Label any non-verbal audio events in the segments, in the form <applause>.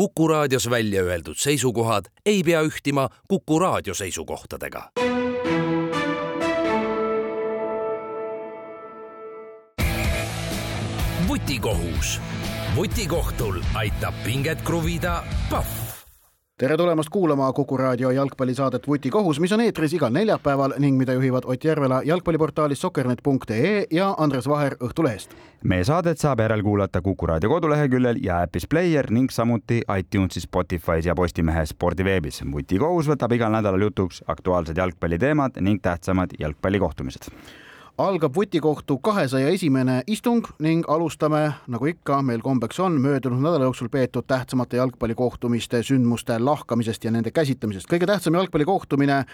Kuku raadios välja öeldud seisukohad ei pea ühtima Kuku raadio seisukohtadega. vutikohus. vutikohtul aitab pinget kruvida Pahv tere tulemast kuulama Kuku raadio jalgpallisaadet Vutikohus, mis on eetris igal neljapäeval ning mida juhivad Ott Järvela jalgpalliportaalist sokkernet.ee ja Andres Vaher Õhtulehest. meie saadet saab järelkuulata Kuku raadio koduleheküljel ja äpis Player ning samuti iTunesis, Spotify's ja Postimehe spordiveebis. vutikohus võtab igal nädalal jutuks aktuaalsed jalgpalliteemad ning tähtsamad jalgpallikohtumised algab vutikohtu kahesaja esimene istung ning alustame, nagu ikka meil kombeks on, möödunud nädala jooksul peetud tähtsamate jalgpallikohtumiste sündmuste lahkamisest ja nende käsitlemisest. kõige tähtsam jalgpallikohtumine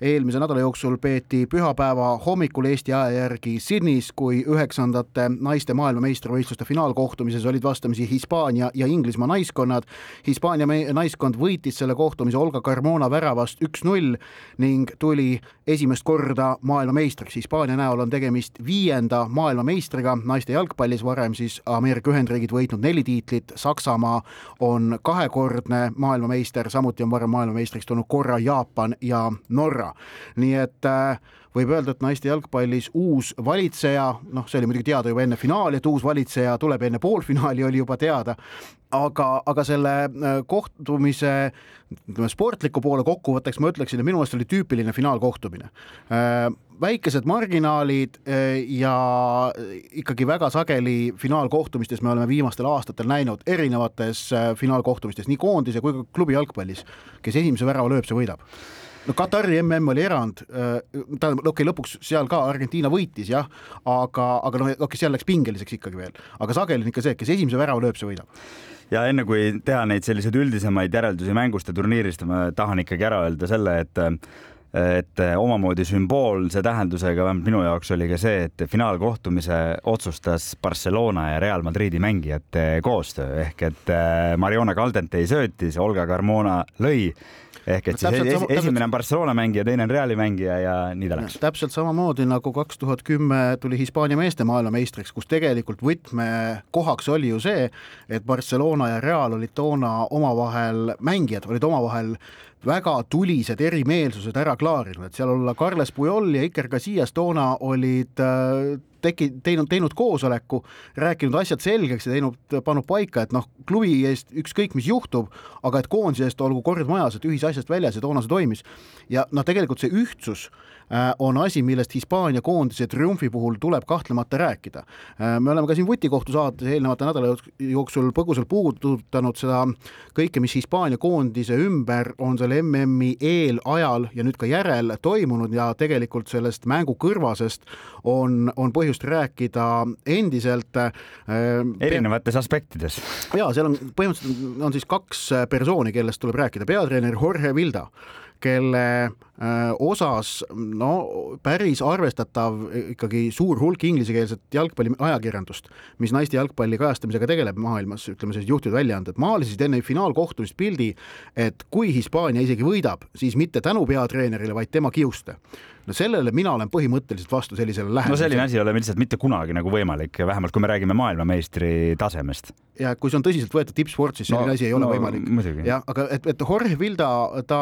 eelmise nädala jooksul peeti pühapäeva hommikul Eesti aja järgi Sydneys, kui üheksandate naiste maailmameistrivõistluste finaalkohtumises olid vastamisi Hispaania ja Inglismaa naiskonnad. Hispaania naiskond võitis selle kohtumise Olga Carmona väravast üks-null ning tuli esimest korda maailmameistriks. Hispaania näol on tegemist viienda maailmameistriga naiste jalgpallis, varem siis Ameerika Ühendriigid võitnud neli tiitlit, Saksamaa on kahekordne maailmameister, samuti on varem maailmameistriks tulnud korra Jaapan ja Norra. nii et äh, võib öelda, et naiste jalgpallis uus valitseja, noh, see oli muidugi teada juba enne finaali, et uus valitseja tuleb enne poolfinaali, oli juba teada, aga, aga selle äh, kohtumise ütleme sportliku poole kokkuvõtteks ma ütleksin, et minu meelest oli tüüpiline finaalkohtumine. Äh, väikesed marginaalid äh, ja ikkagi väga sageli finaalkohtumistes me oleme viimastel aastatel näinud erinevates finaalkohtumistes nii koondise kui ka klubi jalgpallis, kes esimese värava lööb, see võidab no Katari mm oli erand, äh, tähendab, okei okay,, lõpuks seal ka Argentiina võitis jah, aga, aga noh, okei okay,, seal läks pingeliseks ikkagi veel, aga sageli on ikka see, kes esimese värava lööb, see võidab. Ja enne kui teha neid selliseid üldisemaid järeldusi mängust ja turniirist, ma tahan ikkagi ära öelda selle, et et omamoodi sümboolse tähendusega, vähemalt minu jaoks oli ka see, et finaalkohtumise otsustas Barcelona ja Real Madridi mängijate koostöö. Ehk et äh, Mariona Caldentei söötis, Olga Carmona lõi ehk et no, siis sama, esimene on Barcelona mängija, teine on Reali mängija ja nii ta läks. täpselt samamoodi nagu kaks tuhat kümme tuli Hispaania meeste maailmameistriks, kus tegelikult võtmekohaks oli ju see, et Barcelona ja Real olid toona omavahel, mängijad olid omavahel väga tulised erimeelsused ära klaarinud, et seal olla Carles Puyol ja Iker Casillas toona olid äh, teki-, teinud, teinud koosoleku, rääkinud asjad selgeks ja teinud, pannud paika, et noh, klubi eest ükskõik, mis juhtub, aga et koondise eest olgu kord majas, et ühisasjast väljas ja toona see toimis. ja noh, tegelikult see ühtsus Äh, on asi, millest Hispaania koondise triumfi puhul tuleb kahtlemata rääkida. Äh, me oleme ka siin Vutikohtu saates eelnevate nädala jooksul põgusalt puudutanud seda kõike, mis Hispaania koondise ümber on selle MM-i eel, ajal ja nüüd ka järel toimunud ja tegelikult sellest mängu kõrvasest on, on põhjust rääkida endiselt äh,. erinevates aspektides. ja seal on põhimõtteliselt on siis kaks persooni, kellest tuleb rääkida, peatreener Jorge Vilda kelle äh, osas no päris arvestatav ikkagi suur hulk inglisekeelset jalgpalliajakirjandust, mis naiste jalgpalli kajastamisega tegeleb maailmas, ütleme sellised juhtivad väljaanded, maalisid enne finaalkohtumist pildi, et kui Hispaania isegi võidab, siis mitte tänu peatreenerile, vaid tema kiuste no sellele mina olen põhimõtteliselt vastu sellisele lähenemisele. no selline asi ei ole lihtsalt mitte kunagi nagu võimalik, vähemalt kui me räägime maailmameistri tasemest. ja kui see on tõsiselt võetud tippsport, siis selline no, asi ei ole no, võimalik. jah, aga et, et Jorge Vilda, ta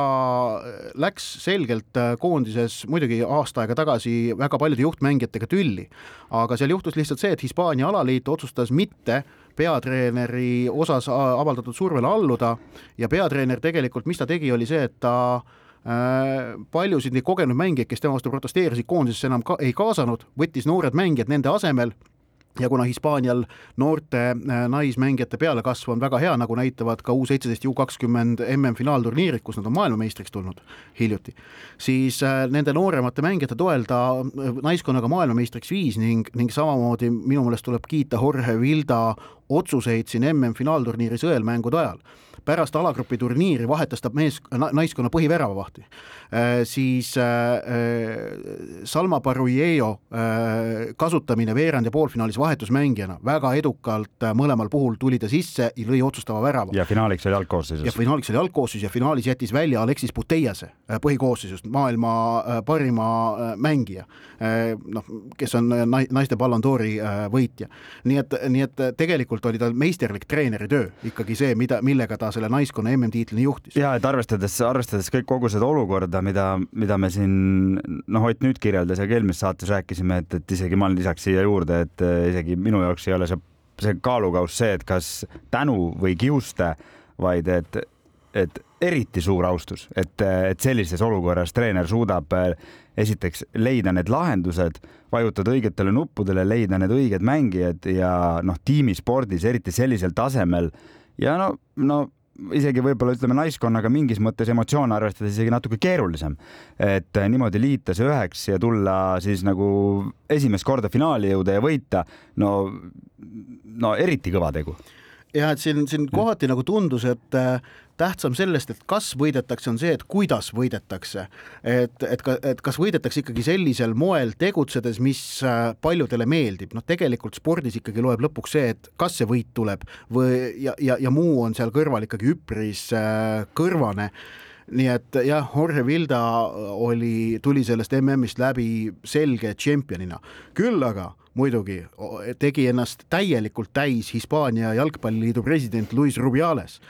läks selgelt äh, koondises muidugi aasta aega tagasi väga paljude juhtmängijatega tülli, aga seal juhtus lihtsalt see, et Hispaania alaliit otsustas mitte peatreeneri osas avaldatud survele alluda ja peatreener tegelikult, mis ta tegi, oli see, et ta Äh, paljusid neid kogenud mängijaid, kes tema vastu protesteerisid, koondisesse enam ka ei kaasanud, võttis noored mängijad nende asemel. Ja kuna Hispaanial noorte äh, naismängijate pealekasv on väga hea, nagu näitavad ka U seitseteist ja U kakskümmend MM-finaalturniirid, kus nad on maailmameistriks tulnud hiljuti, siis äh, nende nooremate mängijate toel ta naiskonnaga maailmameistriks viis ning, ning samamoodi minu meelest tuleb kiita Jorge Vilda otsuseid siin MM-finaalturniiri sõelmängude ajal pärast alagrupi turniiri vahetas ta mees, naiskonna põhiväravavahti äh,, siis äh, äh Salma Barujejo äh, kasutamine veerand ja poolfinaalis vahetusmängijana väga edukalt äh, mõlemal puhul tuli ta sisse ja lõi otsustava värava. ja finaaliks oli algkoosseisus. ja finaaliks oli algkoosseis ja finaalis jättis välja Aleksis Puteiase äh, põhikoosseisust, maailma äh, parima äh, mängija äh,, noh, kes on äh, naiste Ballon d'Ori äh, võitja. nii et, nii et tegelikult tegelikult oli tal meisterlik treeneri töö ikkagi see, mida, millega ta selle naiskonna MM-tiitlini juhtis. ja et arvestades, arvestades kõik kogu seda olukorda, mida, mida me siin noh, Ott nüüd kirjeldas ja ka eelmises saates rääkisime, et, et isegi ma lisaks siia juurde, et eh, isegi minu jaoks ei ole see, see kaalukauss see, et kas tänu või kiuste, vaid et, et eriti suur austus, et, et sellises olukorras treener suudab eh, esiteks leida need lahendused, vajutada õigetele nuppudele, leida need õiged mängijad ja noh, tiimispordis eriti sellisel tasemel ja no, no isegi võib-olla ütleme naiskonnaga mingis mõttes emotsioone arvestades isegi natuke keerulisem. et niimoodi liita see üheks ja tulla siis nagu esimest korda finaali jõuda ja võita, no, no eriti kõva tegu jah, et siin, siin kohati nagu tundus, et äh, tähtsam sellest, et kas võidetakse, on see, et kuidas võidetakse. et, et ka, et kas võidetakse ikkagi sellisel moel tegutsedes, mis äh, paljudele meeldib, noh, tegelikult spordis ikkagi loeb lõpuks see, et kas see võit tuleb või ja, ja, ja muu on seal kõrval ikkagi üpris äh, kõrvane. Nii et jah, Jorge Vilda oli, tuli sellest MM-ist läbi selge tšempionina, küll aga muidugi tegi ennast täielikult täis Hispaania jalgpalliliidu president Luis Rubiales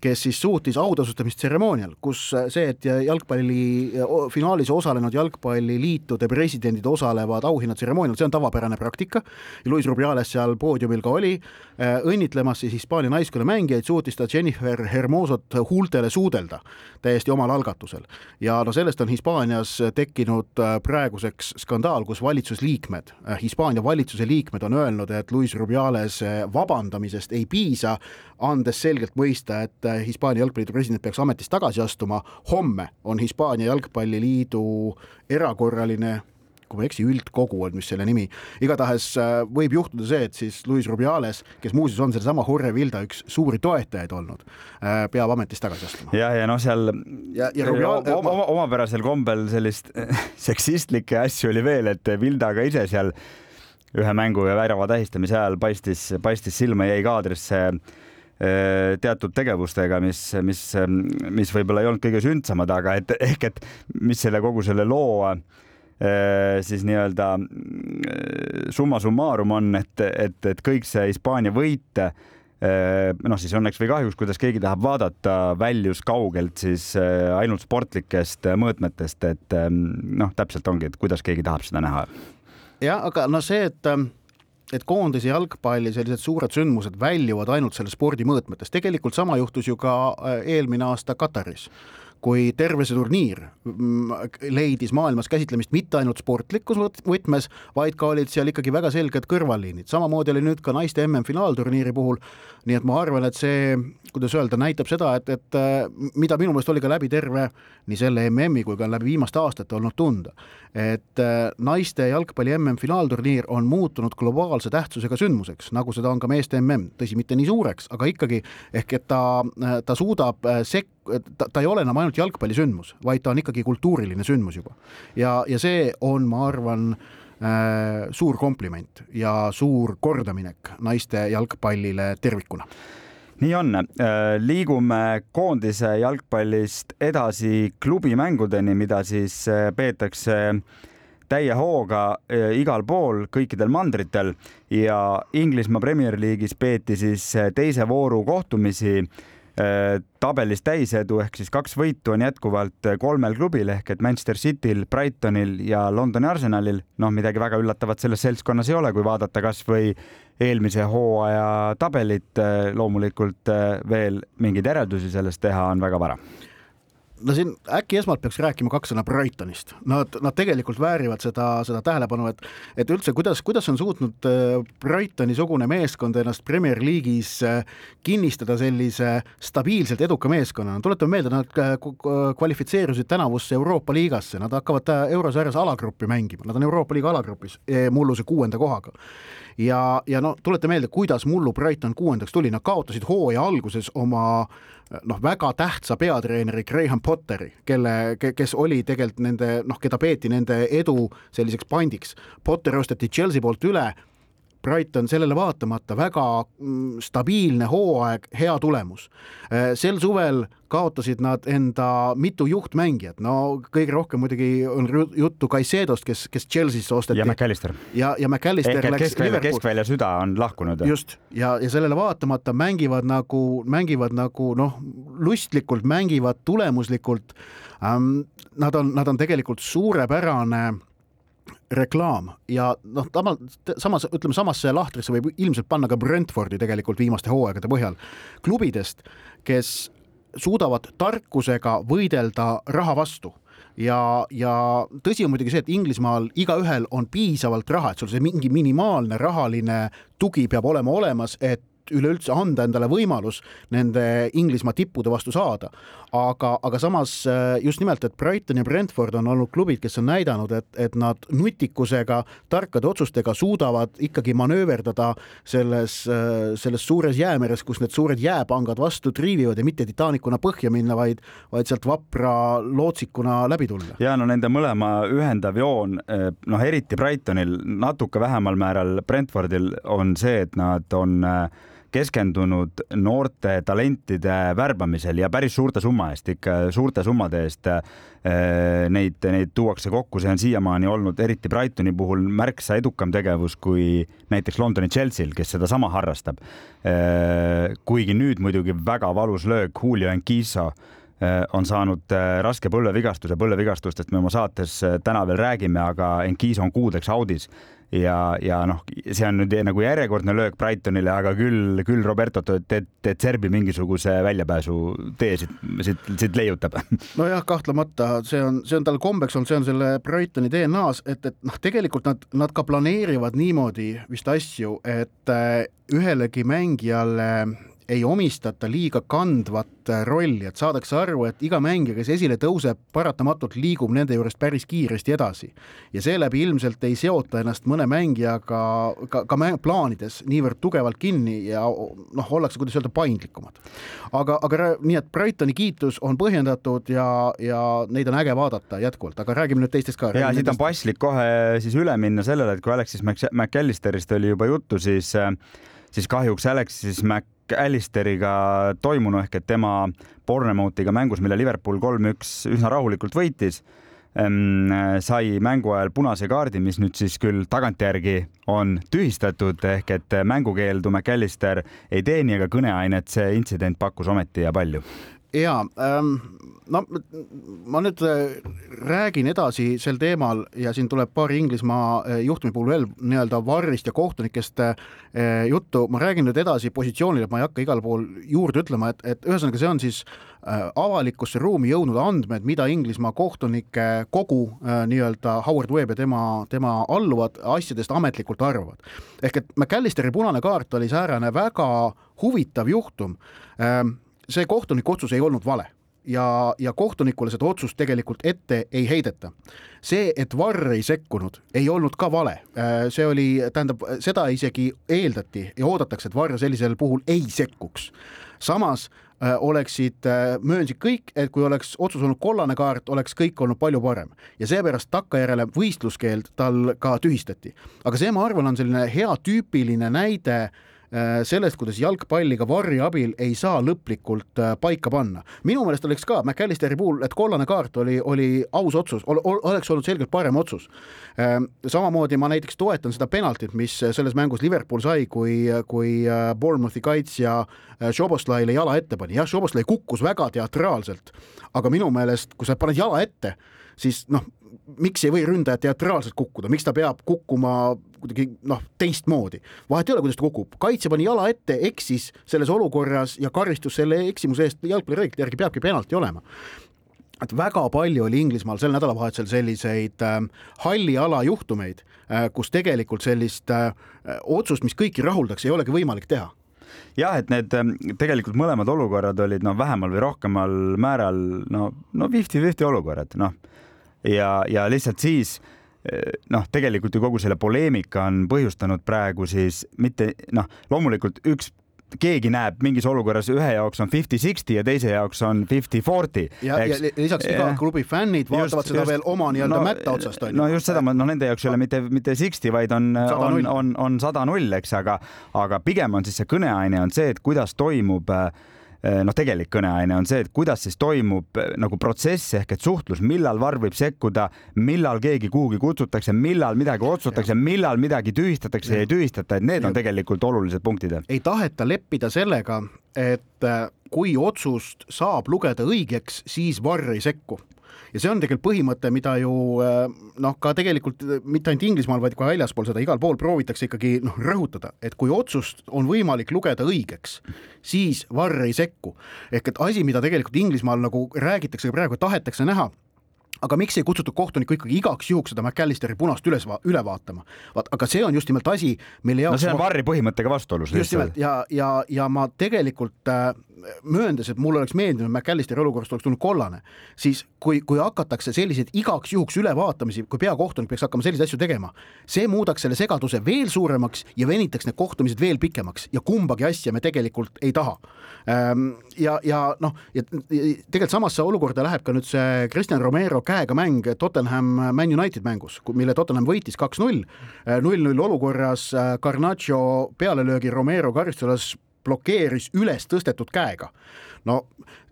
kes siis suutis autasustamistseremoonial, kus see, et jalgpalli finaalis osalenud jalgpalliliitude presidendid osalevad auhinnatseremoonial, see on tavapärane praktika. Luis Rubiales seal poodiumil ka oli, õnnitlemas siis Hispaania naiskonna mängijaid, suutis ta Jennifer Hermosot huultele suudelda täiesti omal algatusel. ja no sellest on Hispaanias tekkinud praeguseks skandaal, kus valitsusliikmed, Hispaania valitsuse liikmed on öelnud, et Luis Rubiales vabandamisest ei piisa, andes selgelt mõista, et Hispaania jalgpalliliidu president peaks ametist tagasi astuma. homme on Hispaania jalgpalliliidu erakorraline kui ma ei eksi, üldkogu on vist selle nimi. igatahes äh, võib juhtuda see, et siis Luis Rubiales, kes muuseas on sellesama Jorge Vilda üks suuri toetajaid olnud, äh, peab ametist tagasi astuma. ja, ja noh, seal ja, ja Rubial... oma, oma, omapärasel kombel sellist seksistlikke asju oli veel, et Vilda ka ise seal ühe mängu ja värava tähistamise ajal paistis, paistis silma, jäi kaadrisse Äh, teatud tegevustega, mis, mis, mis võib-olla ei olnud kõige sündsamad, aga et ehk et mis selle kogu selle loo äh, siis nii-öelda äh, summa summarum on, et, et, et kõik see Hispaania võit noh, siis õnneks või kahjuks, kuidas keegi tahab vaadata, väljus kaugelt siis ainult sportlikest mõõtmetest, et noh, täpselt ongi, et kuidas keegi tahab seda näha. jah, aga no see, et et koondise jalgpalli sellised suured sündmused väljuvad ainult selle spordi mõõtmetest, tegelikult sama juhtus ju ka äh, eelmine aasta Kataris kui terve see turniir mm, leidis maailmas käsitlemist mitte ainult sportlikus võtmes, vaid ka olid seal ikkagi väga selged kõrvalliinid, samamoodi oli nüüd ka naiste MM-finaalturniiri puhul, nii et ma arvan, et see, kuidas öelda, näitab seda, et, et äh, mida minu meelest oli ka läbi terve nii selle MM-i kui ka läbi viimaste aastate olnud tunda, et äh, naiste jalgpalli MM-finaalturniir on muutunud globaalse tähtsusega sündmuseks, nagu seda on ka meeste MM, tõsi, mitte nii suureks, aga ikkagi, ehk et ta, äh, ta suudab sekkuda ta, ta ei ole enam ainult jalgpallisündmus, vaid ta on ikkagi kultuuriline sündmus juba. ja, ja see on, ma arvan äh,, suur kompliment ja suur kordaminek naiste jalgpallile tervikuna. Nii on, äh, liigume koondise jalgpallist edasi klubimängudeni, mida siis äh, peetakse täie hooga igal pool, kõikidel mandritel. Ja Inglismaa Premier League'is peeti siis teise vooru kohtumisi tabelis täisedu ehk siis kaks võitu on jätkuvalt äh, kolmel klubil ehk et Manchester Cityl, Brightonil ja Londoni Arsenalil. noh, midagi väga üllatavat selles seltskonnas ei ole, kui vaadata kasvõi eelmise hooaja tabelit. Äh, loomulikult veel mingeid järeldusi sellest teha on väga vara no siin äkki esmalt peaks rääkima kaks sõna Brightonist, nad, nad tegelikult väärivad seda, seda tähelepanu, et, et üldse, kuidas, kuidas on suutnud äh, Brightoni-sugune meeskond ennast Premier League'is äh, kinnistada sellise stabiilselt eduka meeskonnana, tuletame meelde, nad äh, kvalifitseerusid tänavusse Euroopa liigasse, nad hakkavad eurosarjas alagruppi mängima, nad on Euroopa liiga alagrupis mulluse kuuenda kohaga. Ja, ja no tuleta meelde, kuidas mullu Brighton kuuendaks tuli, nad kaotasid hooaja alguses oma noh, väga tähtsa peatreeneri Graham Potteri, kelle, kes oli tegelikult nende noh, keda peeti nende edu selliseks pandiks. Potter osteti Chelsea poolt üle Brighton sellele vaatamata väga mm, stabiilne hooaeg, hea tulemus. sel suvel kaotasid nad enda mitu juhtmängijat, no kõige rohkem muidugi on juttu Caicedost, kes, kes Chelsea'sse osteti. ja McAllister. ja, ja McAllister Ehk läks keskvälja, keskvälja süda on lahkunud. just, ja, ja sellele vaatamata mängivad nagu, mängivad nagu noh, lustlikult mängivad tulemuslikult ähm,. Nad on, nad on tegelikult suurepärane reklaam ja noh, samas ütleme samasse lahtrisse võib ilmselt panna ka Brentfordi tegelikult viimaste hooaegade põhjal klubidest, kes suudavad tarkusega võidelda raha vastu ja, ja tõsi on muidugi see, et Inglismaal igaühel on piisavalt raha, et sul see mingi minimaalne rahaline tugi peab olema olemas, et üleüldse anda endale võimalus nende Inglismaa tippude vastu saada. Aga, aga samas äh, just nimelt, et Brighton ja Brentford on olnud klubid, kes on näidanud, et, et nad nutikusega, tarkade otsustega suudavad ikkagi manööverdada selles, äh, selles suures jäämeres, kus need suured jääpangad vastu triivivad ja mitte Titanicuna põhja minna, vaid, vaid sealt vapra lootsikuna läbi tulla. ja no nende mõlema ühendav joon, äh, noh, eriti Brightonil, natuke vähemal määral Brentfordil on see, et nad on äh, keskendunud noorte talentide värbamisel ja päris suurte summa eest, ikka suurte summade eest äh, neid, neid tuuakse kokku, see on siiamaani olnud eriti Brightoni puhul märksa edukam tegevus kui näiteks Londoni Chelsea'l, kes sedasama harrastab. Äh, kuigi nüüd muidugi väga valus löök, Julio Enciso äh, on saanud raske põlvevigastuse, põlvevigastustest me oma saates täna veel räägime, aga Enkiso on kuudeks audis ja, ja noh, see on nüüd nagu järjekordne löök Brightonile, aga küll, küll Roberto De, De Zerbi mingisuguse väljapääsu tee siit, siit, siit leiutab. <laughs> nojah, kahtlemata see on, see on tal kombeks olnud, see on selle Brightoni DNA-s, et, et noh, tegelikult nad, nad ka planeerivad niimoodi vist asju, et äh, ühelegi mängijale ei omistata liiga kandvat rolli, et saadakse aru, et iga mängija, kes esile tõuseb, paratamatult liigub nende juurest päris kiiresti edasi. ja seeläbi ilmselt ei seota ennast mõne mängijaga ka, ka plaanides niivõrd tugevalt kinni ja noh, ollakse, kuidas öelda, paindlikumad. aga, aga nii, et Brightoni kiitus on põhjendatud ja, ja neid on äge vaadata jätkuvalt, aga räägime nüüd teistest ka. ja siit on paslik kohe siis üle minna sellele, et kui Alexis McAllisterist oli juba juttu, siis siis kahjuks Alexis Mac Allisteriga toimunu ehk et tema Bournemouthiga mängus, mille Liverpool kolm-üks üsna rahulikult võitis, sai mängu ajal punase kaardi, mis nüüd siis küll tagantjärgi on tühistatud ehk et mängukeeldu McAllister ei teeni, aga kõneainet see intsident pakkus ometi ja palju ja ähm, no ma nüüd äh, räägin edasi sel teemal ja siin tuleb paari Inglismaa äh, juhtumi puhul veel nii-öelda varrist ja kohtunikest äh, juttu, ma räägin nüüd edasi positsioonile, ma ei hakka igal pool juurde ütlema, et, et ühesõnaga, see on siis avalikkusse ruumi jõudnud andmed, mida Inglismaa kohtunike kogu nii-öelda Howard Webb ja tema, tema alluvad asjadest ametlikult arvavad. ehk et McAllisteri punane kaart oli säärane väga huvitav juhtum ähm, see kohtuniku otsus ei olnud vale ja, ja kohtunikule seda otsust tegelikult ette ei heideta. see, et Varr ei sekkunud, ei olnud ka vale, äh, see oli, tähendab, seda isegi eeldati ja oodatakse, et Varr sellisel puhul ei sekkuks. samas äh, oleksid, äh, möönsid kõik, et kui oleks otsus olnud kollane kaart, oleks kõik olnud palju parem ja seepärast takkajärele võistluskeeld tal ka tühistati. aga see, ma arvan, on selline hea tüüpiline näide äh, sellest, kuidas jalgpalli ka varri abil ei saa lõplikult äh, paika panna. minu meelest oleks ka McAllisteri puhul, et kollane kaart oli, oli aus otsus, oleks olnud selgelt parem otsus. Ähm, samamoodi ma näiteks toetan seda penaltit, mis selles mängus Liverpool sai, kui, kui äh, Bournemouthi kaitsja Šoboslaile jala ette pani, jah, Šoboslai kukkus väga teatraalselt, aga minu meelest, kui sa paned jala ette, siis noh, miks ei või ründaja teatraalselt kukkuda, miks ta peab kukkuma kuidagi noh, teistmoodi. vahet ei ole, kuidas ta kukub, kaitse pani jala ette, eksis selles olukorras ja karistus selle eksimuse eest jalgpallireeglite järgi peabki penalti olema. Et väga palju oli Inglismaal sel nädalavahetusel selliseid äh, halli ala juhtumeid äh,, kus tegelikult sellist äh, otsust, mis kõiki rahuldaks, ei olegi võimalik teha. Jah, et need ähm, tegelikult mõlemad olukorrad olid noh, vähemal või rohkemal määral no, no fifty-fifty olukorrad, noh. Ja, ja lihtsalt siis eh, noh, tegelikult ju kogu selle poleemika on põhjustanud praegu siis mitte noh, loomulikult üks keegi näeb mingis olukorras ühe jaoks on fifty-sixty ja teise jaoks on fifty-forty. ja, ja lisaks iga klubi fännid vaatavad just, seda just, veel oma nii-öelda no, mätta otsast on ju. no just seda, no nende jaoks ei ole mitte, mitte sixty, vaid on, on, on, on sada null, eks, aga, aga pigem on siis see kõneaine on see, et kuidas toimub äh, Eh, noh, tegelik kõneaine on see, et kuidas siis toimub eh, nagu protsess ehk et suhtlus, millal VAR võib sekkuda, millal keegi kuhugi kutsutakse, millal midagi otsustatakse, millal midagi tühistatakse ja ei tühistata, et need on tegelikult olulised punktid. ei taheta leppida sellega, et eh, kui otsust saab lugeda õigeks, siis VAR ei sekku ja see on tegelikult põhimõte, mida ju äh, noh, ka tegelikult äh, mitte ainult Inglismaal, vaid ka väljaspool seda igal pool proovitakse ikkagi noh, rõhutada, et kui otsust on võimalik lugeda õigeks, siis varr ei sekku. ehk et asi, mida tegelikult Inglismaal nagu räägitakse praegu, tahetakse näha aga miks ei kutsutud kohtunikku ikkagi igaks juhuks seda McAllisteri punast üles üle vaatama? vaat, aga see on just nimelt asi, mille jaoks no see on varri põhimõttega vastuolus. just nimelt ja, ja, ja ma tegelikult äh, mööndes, et mulle oleks meeldinud, McAllisteri olukorrast oleks tulnud kollane, siis kui, kui hakatakse selliseid igaks juhuks ülevaatamisi, kui peakohtunik peaks hakkama selliseid asju tegema, see muudaks selle segaduse veel suuremaks ja venitaks need kohtumised veel pikemaks ja kumbagi asja me tegelikult ei taha. Ehm, ja, ja noh, ja tegelikult samasse olukorda läheb ka nüüd see Kristjan Romero käega mäng Tottenham Man United mängus, mille Tottenham võitis kaks-null, null-null olukorras Garnacho pealelöögi Romero karistusalas blokeeris üles tõstetud käega. no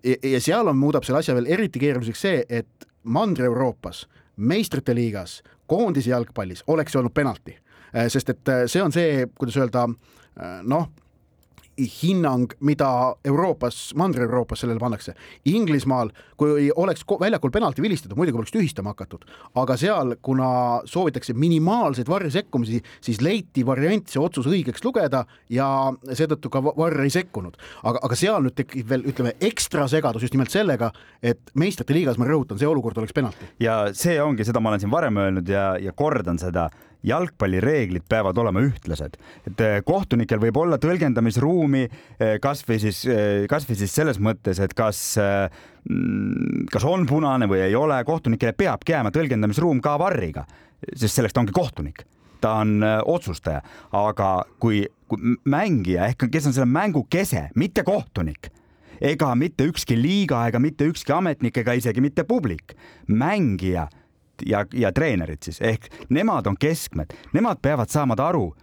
ja seal on, muudab selle asja veel eriti keeruliseks see, et Mandri-Euroopas, meistrite liigas, koondise jalgpallis oleks olnud penalti, sest et see on see, kuidas öelda, noh hinnang, mida Euroopas, Mandri-Euroopas sellele pannakse. Inglismaal, kui oleks väljakul penalti vilistada, muidugi oleks tühistama hakatud, aga seal, kuna soovitakse minimaalseid varri sekkumisi, siis leiti variant see otsus õigeks lugeda ja seetõttu ka varr ei sekkunud. aga, aga seal nüüd tekib veel, ütleme, ekstra segadus just nimelt sellega, et meistrite liigas, ma rõhutan, see olukord oleks penalti. ja see ongi, seda ma olen siin varem öelnud ja, ja kordan seda jalgpallireeglid peavad olema ühtlased, et eh, kohtunikel võib olla tõlgendamisruumi eh, kasvõi siis, eh, kasvõi siis selles mõttes, et kas, mm, kas on punane või ei ole, kohtunikele peabki jääma tõlgendamisruum ka varriga, sest selleks ta ongi kohtunik. Ta on otsustaja, aga kui, kui mängija ehk kes on selle mängu kese, mitte kohtunik ega mitte ükski liiga ega mitte ükski ametnik ega isegi mitte publik, mängija ja, ja treenerid siis. Ehk nemad on keskmed, nemad peavad saama aru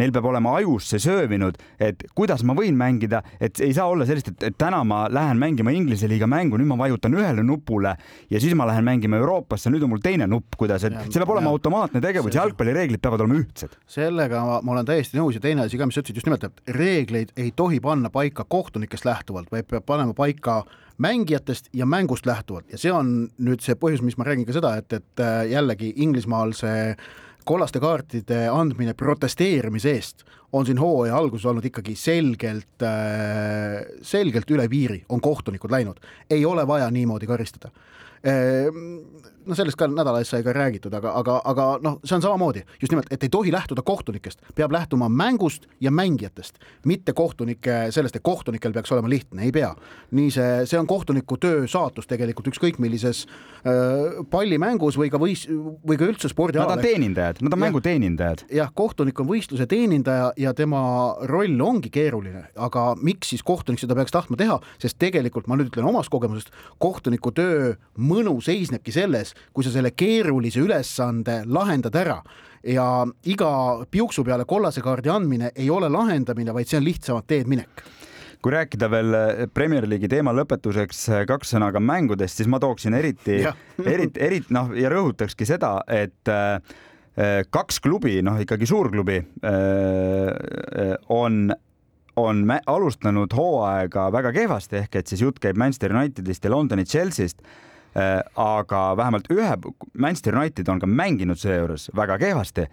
neil peab olema ajusse söövinud, et kuidas ma võin mängida, et ei saa olla sellist, et, täna ma lähen mängima Inglise liiga mängu, nüüd ma vajutan ühele nupule ja siis ma lähen mängima Euroopasse, nüüd on mul teine nupp, kuidas, et see peab olema ja, automaatne tegevus, jalgpallireeglid peavad olema ühtsed. sellega ma, ma olen täiesti nõus ja teine asi ka, mis sa ütlesid just nimelt, et reegleid ei tohi panna paika kohtunikest lähtuvalt, vaid peab panema paika mängijatest ja mängust lähtuvalt ja see on nüüd see põhjus, mis ma räägin ka seda, et, et äh, jällegi Inglismaal see kollaste kaartide andmine protesteerimise eest on siin hooaja alguses olnud ikkagi selgelt, äh, selgelt üle piiri, on kohtunikud läinud, ei ole vaja niimoodi karistada. Ehm, no sellest ka nädala eest sai ka räägitud, aga, aga, aga noh, see on samamoodi. Just nimelt, et ei tohi lähtuda kohtunikest, peab lähtuma mängust ja mängijatest, mitte kohtunike sellest, et kohtunikel peaks olema lihtne, ei pea. nii see, see on kohtuniku töö saatus tegelikult ükskõik millises äh, pallimängus või ka võis- või ka üldse spordialal. Nad on teenindajad, nad on mängu teenindajad. jah, kohtunik on võistluse teenindaja ja tema roll ongi keeruline, aga miks siis kohtunik seda peaks tahtma teha, sest tegelikult ma nüüd ütlen omast kogemusest, kohtuniku töö mõnu seisnebki selles, kui sa selle keerulise ülesande lahendad ära. Ja iga piuksu peale kollase kaardi andmine ei ole lahendamine, vaid see on lihtsamat teed minek. Kui rääkida veel Premier League'i teema lõpetuseks kaks sõna ka mängudest, siis ma tooksin eriti, <laughs> <laughs> eriti, eriti noh, ja rõhutakski seda, et äh, kaks klubi, noh ikkagi suurklubi on on alustanud hooaega väga kehvasti, ehk et siis jutt käib Manchester Unitedist ja Londoni Chelsea'st aga vähemalt ühe, Manchester United on ka mänginud seejuures väga kehvasti.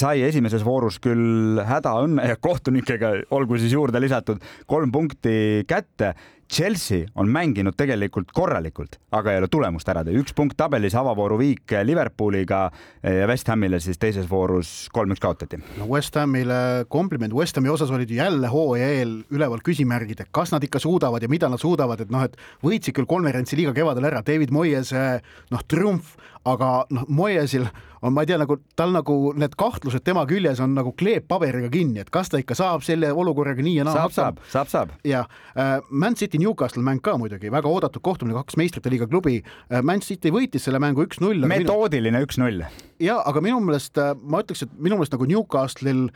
sai esimeses voorus küll hädaõnne ja kohtunikega, olgu siis juurde lisatud, kolm punkti kätte Chelsea on mänginud tegelikult korralikult, aga ei ole tulemust ära teinud, üks punkt tabelis, avavooru viik Liverpooliga ja West Hamile siis teises voorus kolm-üks kaotati. no West Hamile kompliment, West Hami osas olid ju jälle hooaja eel üleval küsimärgid, et kas nad ikka suudavad ja mida nad suudavad, et noh, et võitsid küll konverentsi liiga kevadel ära, David Moyes noh, triumf, aga noh, Moyesil on, ma ei tea, nagu tal nagu need kahtlused tema küljes on nagu kleeppaberiga kinni, et kas ta ikka saab selle olukorraga nii ja naa saab, saab, saab, saab. ja äh, Man City Newcastle mäng ka muidugi väga oodatud kohtumine, kaks meistrite liiga klubi äh,. Man City võitis selle mängu üks-null. metoodiline üks-null. ja aga minu meelest äh, ma ütleks, et minu meelest nagu Newcastle'il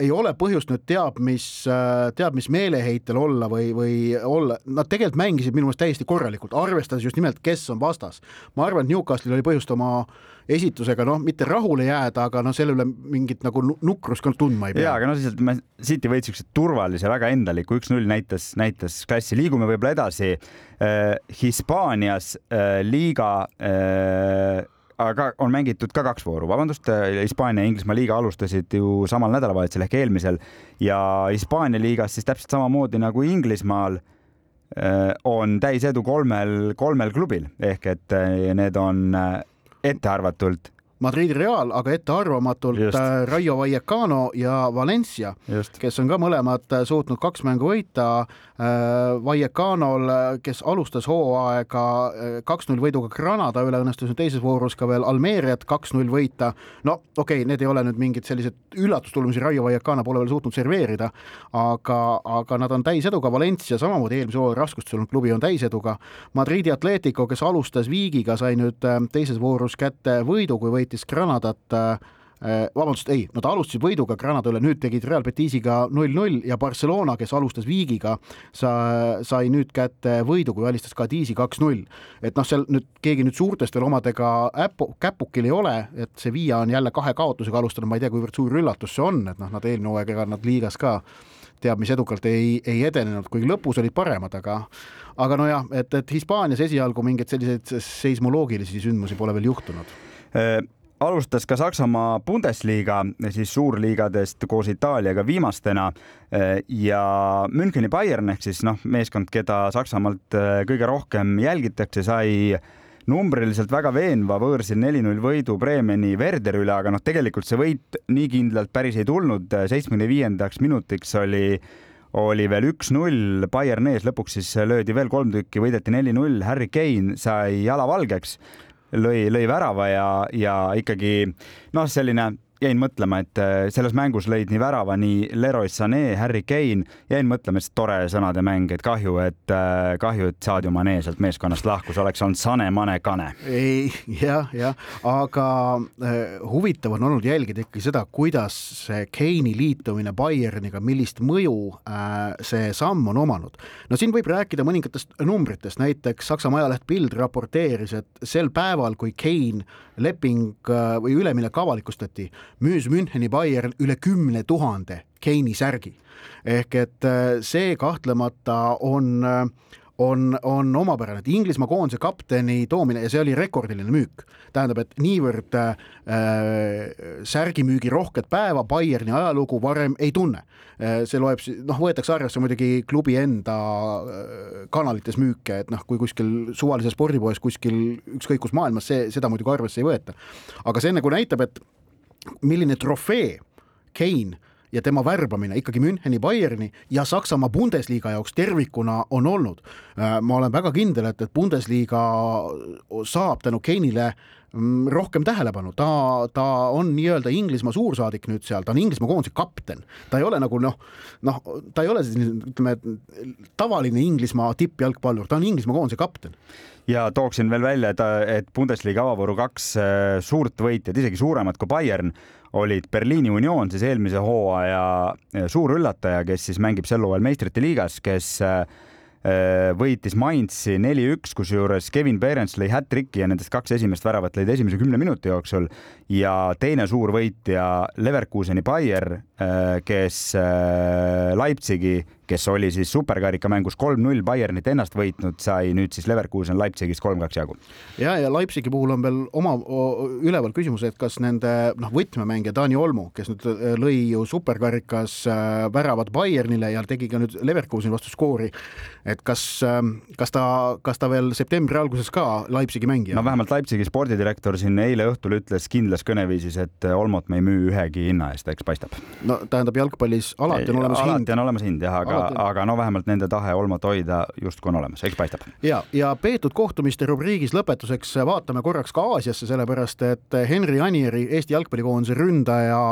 ei ole põhjust nüüd teab mis, äh, teab mis meeleheitel olla või, või olla, nad tegelikult mängisid minu meelest täiesti korralikult, arvestades just nimelt, kes on vastas. ma arvan, et Newcastle'il oli põhjust oma esitusega noh, mitte rahule jääda, aga noh, selle üle mingit nagu nukrust ka tundma ei pea. ja, aga noh, lihtsalt me City võitis siukse turvalise, väga endaliku üks-null näitas, näitas klassi, liigume võib-olla edasi äh,. Hispaanias äh, liiga äh, aga on mängitud ka kaks vooru, vabandust, Hispaania ja Inglismaa liiga alustasid ju samal nädalavahetusel ehk eelmisel. Ja Hispaania liigas siis täpselt samamoodi nagu Inglismaal äh, on täisedu kolmel, kolmel klubil. Ehk et äh, need on äh, ettearvatult Madridi Real, aga ettearvamatult Just. Äh, Raio Vallecano ja Valencia, kes on ka mõlemad äh, suutnud kaks mängu võita. Äh, Vallecanol, kes alustas hooaega kaks-null võiduga Granada üle, õnnestus teises voorus ka veel Almeeriat kaks-null võita. no okei okay,, need ei ole nüüd mingid sellised üllatustulemusi, Raio Vallecano pole veel suutnud serveerida, aga, aga nad on täiseduga, Valencia samamoodi eelmise hooaja raskustes olnud klubi on täiseduga. Madridi Atletico, kes alustas viigiga, sai nüüd teises voorus kätte võidu, kui võitis võitis Granadat äh, vabandust, ei, nad alustasid võiduga Granada üle, nüüd tegid Real Betisiga null-null ja Barcelona, kes alustas viigiga, sa, sai nüüd kätte võidu, kui alistas Cadizi kaks-null. et noh, seal nüüd keegi nüüd suurtest veel omadega äpu, käpukil ei ole, et Sevilla on jälle kahe kaotusega alustanud, ma ei tea, kuivõrd suur üllatus see on, et noh, nad eelmine hooaeg, ega nad liigas ka teab mis edukalt ei, ei edenenud, kuigi lõpus olid paremad, aga aga nojah, et, et Hispaanias esialgu mingeid selliseid seismoloogilisi sündmusi pole veel juhtunud äh, alustas ka Saksamaa Bundesliga siis suurliigadest koos Itaaliaga viimastena ja Müncheni Bayern ehk siis noh, meeskond, keda Saksamaalt äh, kõige rohkem jälgitakse, sai numbriliselt väga veenva võõrsil neli-null võidu Bremeni Werderi üle, aga noh, tegelikult see võit nii kindlalt päris ei tulnud. seitsmekümne viiendaks minutiks oli oli veel üks-null Bayern ees, lõpuks siis löödi veel kolm tükki, võideti neli-null, Harry Kane sai jala valgeks lõi, lõi värava ja, ja ikkagi noh, selline jäin mõtlema, et äh, selles mängus lõid nii värava nii Leroy Sané, Harry Kane, jäin mõtlema, et tore sõnade mäng, et kahju, et äh, kahju, et Sadio Mane sealt meeskonnast lahkus, oleks olnud Sane, Mane, Kane. ei jah, jah, aga äh, huvitav on olnud jälgida ikkagi seda, kuidas see Kane'i liitumine Bayerniga, millist mõju see samm on omanud. no siin võib rääkida mõningatest numbritest, näiteks Saksamaa ajaleht Bild raporteeris, et sel päeval, kui Kane leping äh, või üleminek avalikustati, müüs Müncheni Bayern üle kümne tuhande Keini särgi. ehk et äh, see kahtlemata on äh, on, on omapärane, et Inglismaa koondise kapteni toomine ja see oli rekordiline müük, tähendab, et niivõrd äh, särgimüügi rohket päeva Bayerni ajalugu varem ei tunne äh,. see loeb, noh, võetakse arvesse muidugi klubi enda äh, kanalites müüke, et noh, kui kuskil suvalises spordipoes kuskil ükskõik kus maailmas, see, seda muidugi arvesse ei võeta. aga see nagu näitab, et milline trofee Kane ja tema värbamine ikkagi Müncheni Bayerni ja Saksamaa Bundesliga jaoks tervikuna on olnud. Äh, ma olen väga kindel, et, et Bundesliga saab tänu Kane'ile mm, rohkem tähelepanu, ta, ta on nii-öelda Inglismaa suursaadik nüüd seal, ta on Inglismaa koondise kapten, ta ei ole nagu noh, noh, ta ei ole selline, ütleme, tavaline Inglismaa tippjalgpallur, ta on Inglismaa koondise kapten. Ja tooksin veel välja, et, et Bundesliga avavooru kaks äh, suurt võitjat, isegi suuremad kui Bayern, olid Berliini Union, siis eelmise hooaja äh, suur üllataja, kes siis mängib sel hooajal meistrite liigas, kes äh, võitis Mainzi neli-üks, kusjuures Kevin Behrens lõi hat-tricki ja nendest kaks esimest väravat lõid esimese kümne minuti jooksul. Ja teine suur võitja Leverkuseni Bayer, kes Leipzigi kes oli siis superkarikamängus kolm-null Bayernit ennast võitnud, sai nüüd siis Leverkusen Leipzigist kolm-kaks jagu. ja, ja Leipzigi puhul on veel oma üleval küsimus, et kas nende noh, võtmemängija Taani Olmu, kes nüüd äh, lõi ju superkarikas äh, väravad Bayernile ja tegi ka nüüd Leverkuseni vastu skoori, et kas, ähm, kas ta, kas ta veel septembri alguses ka Leipzigi mängija? no vähemalt Leipzigi spordidirektor siin eile õhtul ütles kindlas kõneviisis, et Olmot me ei müü ühegi hinna eest, eks paistab. No tähendab, jalgpallis alati on olemas alati hind. on olemas hind jah, aga, aga no vähemalt nende tahe olmat hoida justkui on olemas, eks paistab. ja, ja peetud kohtumiste rubriigis lõpetuseks vaatame korraks ka Aasiasse, sellepärast et Henri Anieri, Eesti jalgpallikoondise ründaja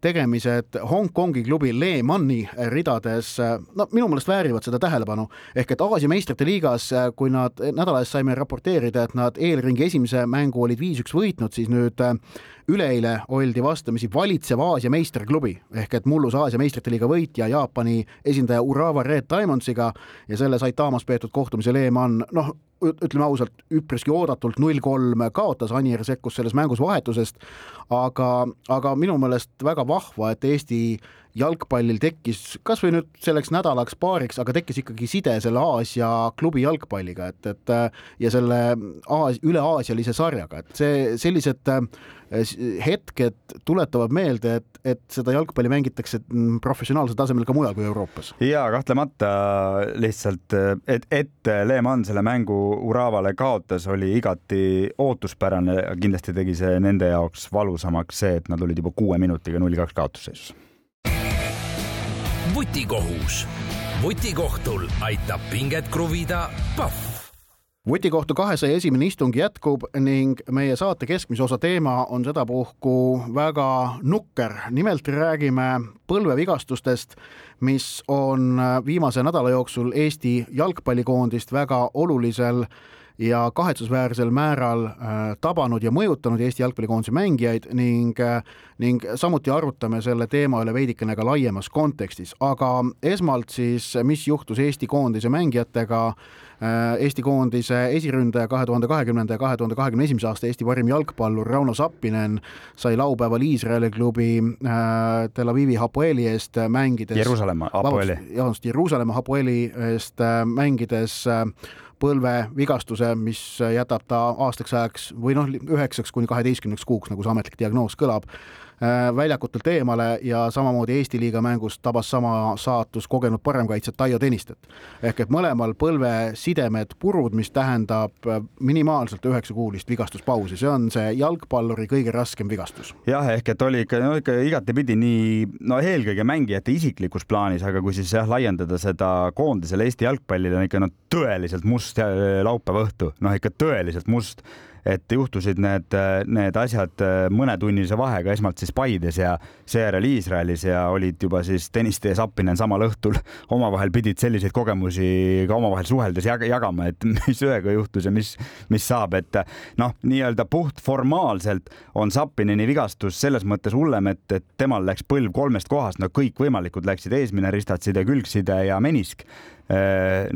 tegemised Hongkongi klubi Le Mani ridades, no minu meelest väärivad seda tähelepanu. ehk et Aasia meistrite liigas, kui nad nädala eest saime raporteerida, et nad eelringi esimese mängu olid viis-üks võitnud, siis nüüd üleeile oldi vastamisi valitsev Aasia meistriklubi. Ehk et mullus Aasia meistrite liiga võitja Jaapani esindaja Urawa Red Diamondsiga ja selle Saitamas peetud kohtumisel Eeman noh, ütleme ausalt, üpriski oodatult null kolm kaotas, Anier sekkus selles mängus vahetusest, aga, aga minu meelest väga vahva, et Eesti jalgpallil tekkis kasvõi nüüd selleks nädalaks, paariks, aga tekkis ikkagi side selle Aasia klubi jalgpalliga, et, et ja selle Aas, üle-aasialise sarjaga, et see, sellised äh, hetked tuletavad meelde, et, et seda jalgpalli mängitakse professionaalsel tasemel ka mujal kui Euroopas. ja kahtlemata lihtsalt, et, et Lehmann selle mängu Uravale kaotas, oli igati ootuspärane, kindlasti tegi see nende jaoks valusamaks see, et nad olid juba kuue minutiga null kaks kaotusseisus vutikohus. vutikohtul aitab pinget kruvida Pahv vutikohtu kahesaja esimene istung jätkub ning meie saate keskmise osa teema on sedapuhku väga nukker. nimelt räägime põlvevigastustest, mis on viimase nädala jooksul Eesti jalgpallikoondist väga olulisel ja kahetsusväärsel määral äh, tabanud ja mõjutanud Eesti jalgpallikoondise mängijaid ning, äh, ning samuti arutame selle teema üle veidikene ka laiemas kontekstis, aga esmalt siis, mis juhtus Eesti koondise mängijatega äh, Eesti koondise esiründaja kahe tuhande kahekümnenda ja kahe tuhande kahekümne esimese aasta Eesti parim jalgpallur Rauno Sappinen sai laupäeval Iisraeli klubi Tel Avivi Hapoeli eest mängides. Jeruusalemma Hapoeli. vabandust, Jeruusalemma Hapoeli eest mängides põlvevigastuse, mis jätab ta aastaks ajaks või noh, üheksaks kuni kaheteistkümneks kuuks, nagu see ametlik diagnoos kõlab väljakutelt eemale ja samamoodi Eesti liiga mängust tabas sama saatus kogenud paremkaitsjat Taio Tõnistet. ehk et mõlemal põlvesidemed purud, mis tähendab äh, minimaalselt üheksakuulist vigastuspausi, see on see jalgpalluri kõige raskem vigastus. jah, ehk et oli ikka, no ikka igatepidi nii, no eelkõige mängijate isiklikus plaanis, aga kui siis jah, laiendada seda koondisele Eesti jalgpallile, on ikka no tõeliselt must laupäeva õhtu, noh ikka tõeliselt must et juhtusid need, need asjad mõnetunnise vahega, esmalt siis Paides ja seejärel Iisraelis ja olid juba siis Tõniste ja Sappinen samal õhtul. <laughs> Omavahel pidid selliseid kogemusi ka omavahel suheldes jag jagama, et <laughs> mis ühega juhtus ja mis, mis saab, et noh, nii-öelda puhtformaalselt on Sappineni vigastus selles mõttes hullem, et, et temal läks põlv kolmest kohast, no kõikvõimalikud läksid, eesmine ristatside, külgside ja menisk. Äh,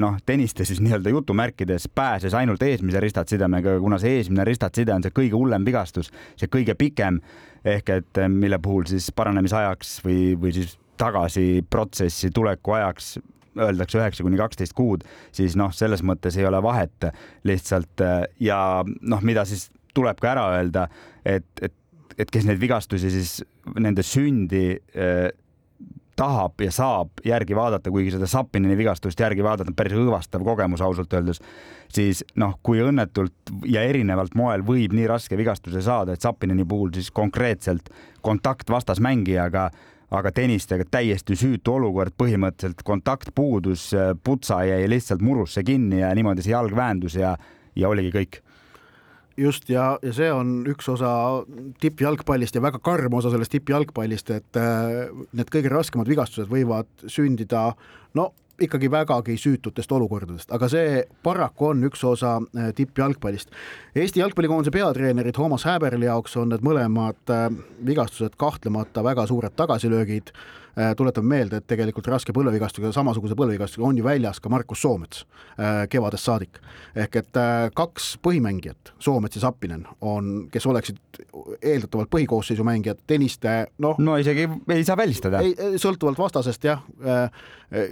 noh, Tõniste siis nii-öelda jutumärkides pääses ainult eesmise ristatsidemega, kuna see eesmine ristatside on see kõige hullem vigastus, see kõige pikem ehk et äh, mille puhul siis paranemisajaks või, või siis tagasi protsessi tuleku ajaks öeldakse üheksa kuni kaksteist kuud, siis noh, selles mõttes ei ole vahet lihtsalt äh, ja noh, mida siis tuleb ka ära öelda, et, et, et kes neid vigastusi siis nende sündi tahab ja saab järgi vaadata, kuigi seda Sapinini vigastust järgi vaadata on päris õõvastav kogemus ausalt öeldes, siis noh, kui õnnetult ja erinevalt moel võib nii raske vigastuse saada, et Sapinini puhul siis konkreetselt kontakt vastasmängijaga aga tennistega täiesti süütu olukord, põhimõtteliselt kontakt puudus, putsa jäi lihtsalt murusse kinni ja niimoodi see jalg väändus ja, ja oligi kõik just ja, ja see on üks osa tippjalgpallist ja väga karm osa sellest tippjalgpallist, et äh, need kõige raskemad vigastused võivad sündida no ikkagi vägagi süütutest olukordadest, aga see paraku on üks osa äh, tippjalgpallist. Eesti jalgpallikoondise peatreeneri Toomas Häberli jaoks on need mõlemad äh, vigastused kahtlemata väga suured tagasilöögid tuletame meelde, et tegelikult raske põlvevigastusega, samasuguse põlvevigastusega on ju väljas ka Markus Soomets äh, kevadest saadik. ehk et äh, kaks põhimängijat, Soomets ja Sappinen, on, kes oleksid eeldatavalt põhikoosseisu mängijad, Tõniste noh. no isegi ei saa välistada. sõltuvalt vastasest jah äh,,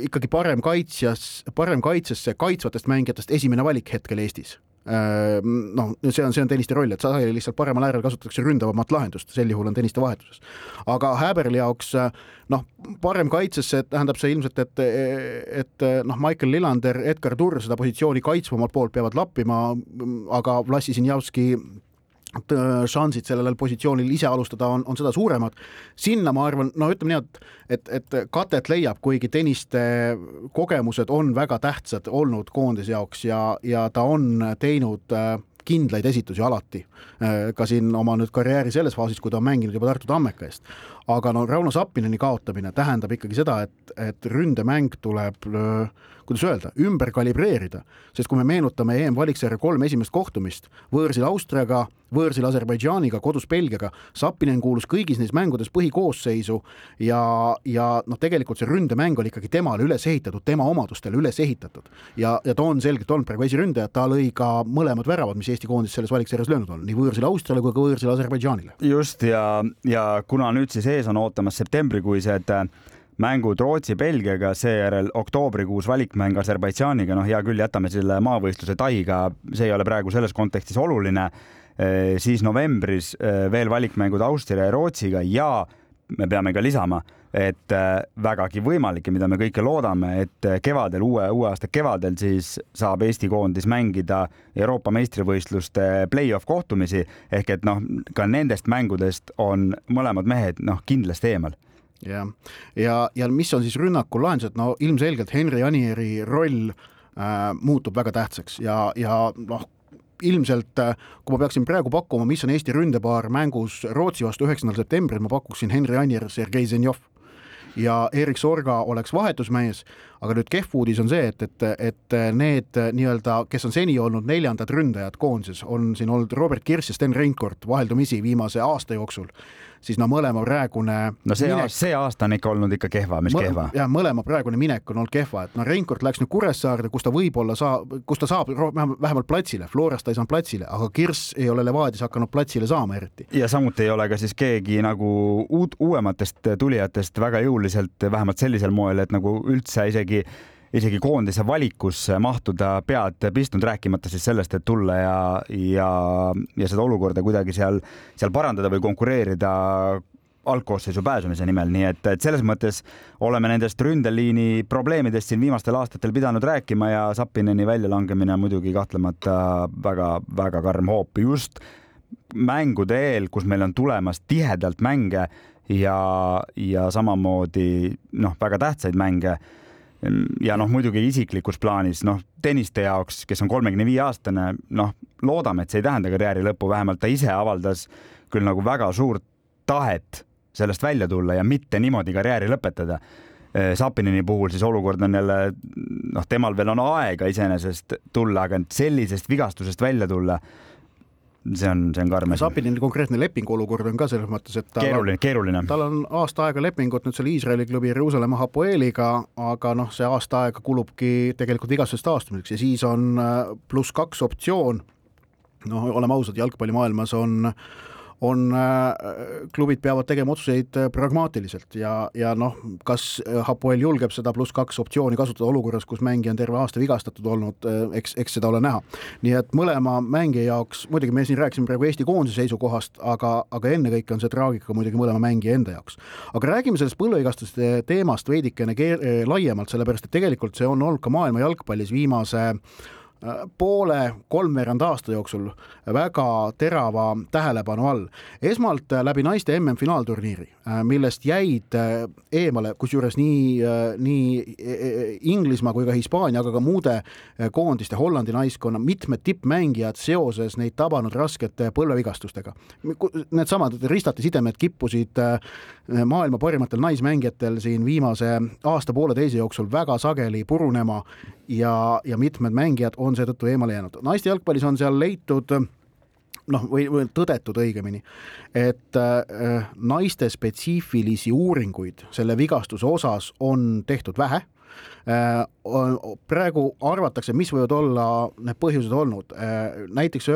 ikkagi parem kaitsjas, parem kaitsesse kaitsvatest mängijatest esimene valik hetkel Eestis Äh, noh, see on, see on tenniste roll, et sageli lihtsalt paremal äärel kasutatakse ründavamat lahendust, sel juhul on tenniste vahetuses. aga Häberli jaoks noh, parem kaitsesse tähendab see ilmselt, et, et noh, Michael Lillander, Edgar Turr seda positsiooni kaitsvamalt poolt peavad lappima, aga Vlassi Sinjavski šansid sellel positsioonil ise alustada on, on seda suuremad. sinna ma arvan, no ütleme nii, et, et, et katet leiab, kuigi tenniste kogemused on väga tähtsad olnud koondise jaoks ja, ja ta on teinud äh, kindlaid esitusi alati. Äh, ka siin oma nüüd karjääri selles faasis, kui ta on mänginud juba Tartu Tammeka eest. Aga no Rauno Sappineni kaotamine tähendab ikkagi seda, et, et ründemäng tuleb kuidas öelda, ümber kalibreerida, sest kui me meenutame EM-valiksarja kolm esimest kohtumist võõrsil Austriaga, võõrsil Aserbaidžaaniga, kodus Belgiaga, Sapinen kuulus kõigis neis mängudes põhikoosseisu ja, ja noh, tegelikult see ründemäng oli ikkagi temale üles ehitatud, tema omadustele üles ehitatud ja, ja ta on selgelt olnud praegu esiründaja, ta lõi ka mõlemad väravad, mis Eesti koondis selles valiksarjas löönud on, nii võõrsil Austriale kui ka võõrsil Aserbaidžaanile. just ja, ja kuna nüüd siis ees on ootamas septembrikuised mängud Rootsi-Belgiaga, seejärel oktoobrikuus valikmäng Aserbaidžaaniga, noh, hea küll, jätame selle maavõistluse taiga, see ei ole praegu selles kontekstis oluline. siis novembris veel valikmängud Austria ja Rootsiga ja me peame ka lisama, et vägagi võimalik ja mida me kõike loodame, et kevadel, uue, uue aasta kevadel siis saab Eesti koondis mängida Euroopa meistrivõistluste play-off kohtumisi. Ehk et noh, ka nendest mängudest on mõlemad mehed noh, kindlasti eemal. Jah, ja, ja mis on siis rünnaku lahendused, no ilmselgelt Henri Anieri roll äh, muutub väga tähtsaks ja, ja noh, ilmselt äh, kui ma peaksin praegu pakkuma, mis on Eesti ründepaar mängus Rootsi vastu üheksandal septembril, ma pakuksin Henri Anier, Sergei Zenjov. Ja Erik Sorga oleks vahetusmees, aga nüüd kehv uudis on see, et, et, et need nii-öelda, kes on seni olnud neljandad ründajad koondises, on siin olnud Robert Kirss ja Sten Reinkord vaheldumisi viimase aasta jooksul siis no mõlema praegune no see minek... aasta, see aasta on ikka olnud ikka kehva, mis Mõ kehva? jah, mõlema praegune minek on olnud kehva, et no Reinkord läks nüüd Kuressaarde, kus ta võib-olla saab, kus ta saab vähemalt platsile, Florast ta ei saanud platsile, aga Kirss ei ole Levadias hakanud platsile saama eriti. ja samuti ei ole ka siis keegi nagu uut, uuematest tulijatest väga jõuliselt, vähemalt sellisel moel, et nagu üldse isegi isegi koondise valikusse mahtuda pead pistnud, rääkimata siis sellest, et tulla ja, ja, ja seda olukorda kuidagi seal, seal parandada või konkureerida algkoosseisu pääsemise nimel, nii et, et selles mõttes oleme nendest ründeliini probleemidest siin viimastel aastatel pidanud rääkima ja Sapineni väljalangemine on muidugi kahtlemata väga-väga karm hoop just mängude eel, kus meil on tulemas tihedalt mänge ja, ja samamoodi noh, väga tähtsaid mänge ja noh, muidugi isiklikus plaanis noh, tenniste jaoks, kes on kolmekümne viie aastane, noh, loodame, et see ei tähenda karjääri lõppu, vähemalt ta ise avaldas küll nagu väga suurt tahet sellest välja tulla ja mitte niimoodi karjääri lõpetada. Sapinini puhul siis olukord on jälle noh, temal veel on aega iseenesest tulla, aga sellisest vigastusest välja tulla see on, see on karm asi. Sapinil konkreetne lepingu olukord on ka selles mõttes, et keeruline, keeruline. tal on aasta aega lepingut nüüd selle Iisraeli klubi Jeruusalemma Hapoeliga, aga noh, see aasta aega kulubki tegelikult vigastusest taastumiseks ja siis on äh, pluss kaks optsioon. noh, oleme ausad, jalgpallimaailmas on on, äh, klubid peavad tegema otsuseid äh, pragmaatiliselt ja, ja noh, kas äh, Hapoel julgeb seda pluss kaks optsiooni kasutada olukorras, kus mängija on terve aasta vigastatud olnud, eks, eks seda ole näha. nii et mõlema mängija jaoks, muidugi me siin rääkisime praegu Eesti koondise seisukohast, aga, aga ennekõike on see traagika muidugi mõlema mängija enda jaoks. aga räägime sellest põlvevigastuste teemast veidikene laiemalt, sellepärast et tegelikult see on olnud ka maailma jalgpallis viimase poole, kolmveerand aasta jooksul väga terava tähelepanu all. esmalt äh, läbi naiste MM-finaalturniiri, äh, millest jäid äh, eemale, kusjuures nii, nii e, e, Inglismaa kui ka Hispaania, aga ka muude koondiste, Hollandi naiskonna mitmed tippmängijad seoses neid tabanud raskete põlvevigastustega. Needsamad ristati sidemed kippusid maailma parimatel naismängijatel siin viimase aasta-pooleteise jooksul väga sageli purunema ja, ja mitmed mängijad on seetõttu eemale jäänud. naiste jalgpallis on seal leitud noh, või, või tõdetud õigemini, et äh, naiste spetsiifilisi uuringuid selle vigastuse osas on tehtud vähe Äh, praegu arvatakse, mis võivad olla need põhjused olnud. Äh, näiteks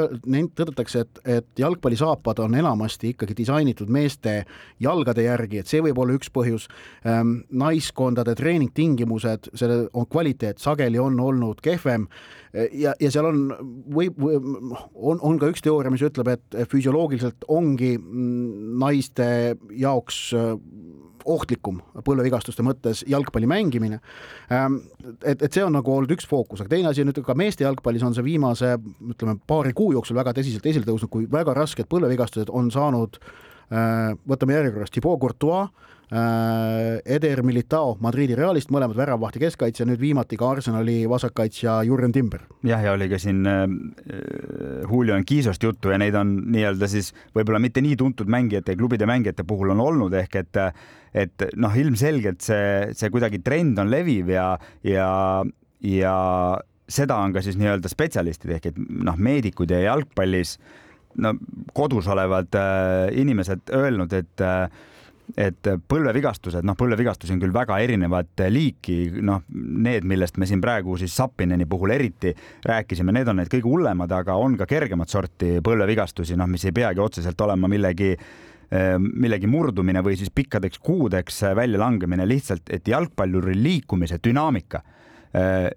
tõdetakse, et, et jalgpallisaapad on enamasti ikkagi disainitud meeste jalgade järgi, et see võib olla üks põhjus. Ähm, naiskondade treeningtingimused, selle on kvaliteet sageli on olnud kehvem äh, ja, ja seal on, võib, või, on, on ka üks teooria, mis ütleb, et füsioloogiliselt ongi mm, naiste jaoks ohtlikum põlvevigastuste mõttes jalgpalli mängimine. Ähm, et, et see on nagu olnud üks fookus, aga teine asi nüüd ka meeste jalgpallis on see viimase ütleme paari kuu jooksul väga tõsiselt esile tõusnud, kui väga rasked põlvevigastused on saanud äh, võtame järjekorras Thibaut Courtois Eder Militao Madridi Realist, mõlemad väravvahti keskkaitsja, nüüd viimati ka Arsenali vasakkaitsja Jurgen Timber. jah, ja oli ka siin äh, Julio Enquisost juttu ja neid on nii-öelda siis võib-olla mitte nii tuntud mängijate ja klubide mängijate puhul on olnud ehk et et noh, ilmselgelt see, see kuidagi trend on leviv ja, ja, ja seda on ka siis nii-öelda spetsialistid ehk et noh, meedikud ja jalgpallis no kodus olevad äh, inimesed öelnud, et äh, et põlvevigastused, noh, põlvevigastusi on küll väga erinevat liiki, noh, need, millest me siin praegu siis Sapineni puhul eriti rääkisime, need on need kõige hullemad, aga on ka kergemat sorti põlvevigastusi, noh, mis ei peagi otseselt olema millegi millegi murdumine või siis pikkadeks kuudeks väljalangemine lihtsalt, et jalgpalluri liikumise dünaamika,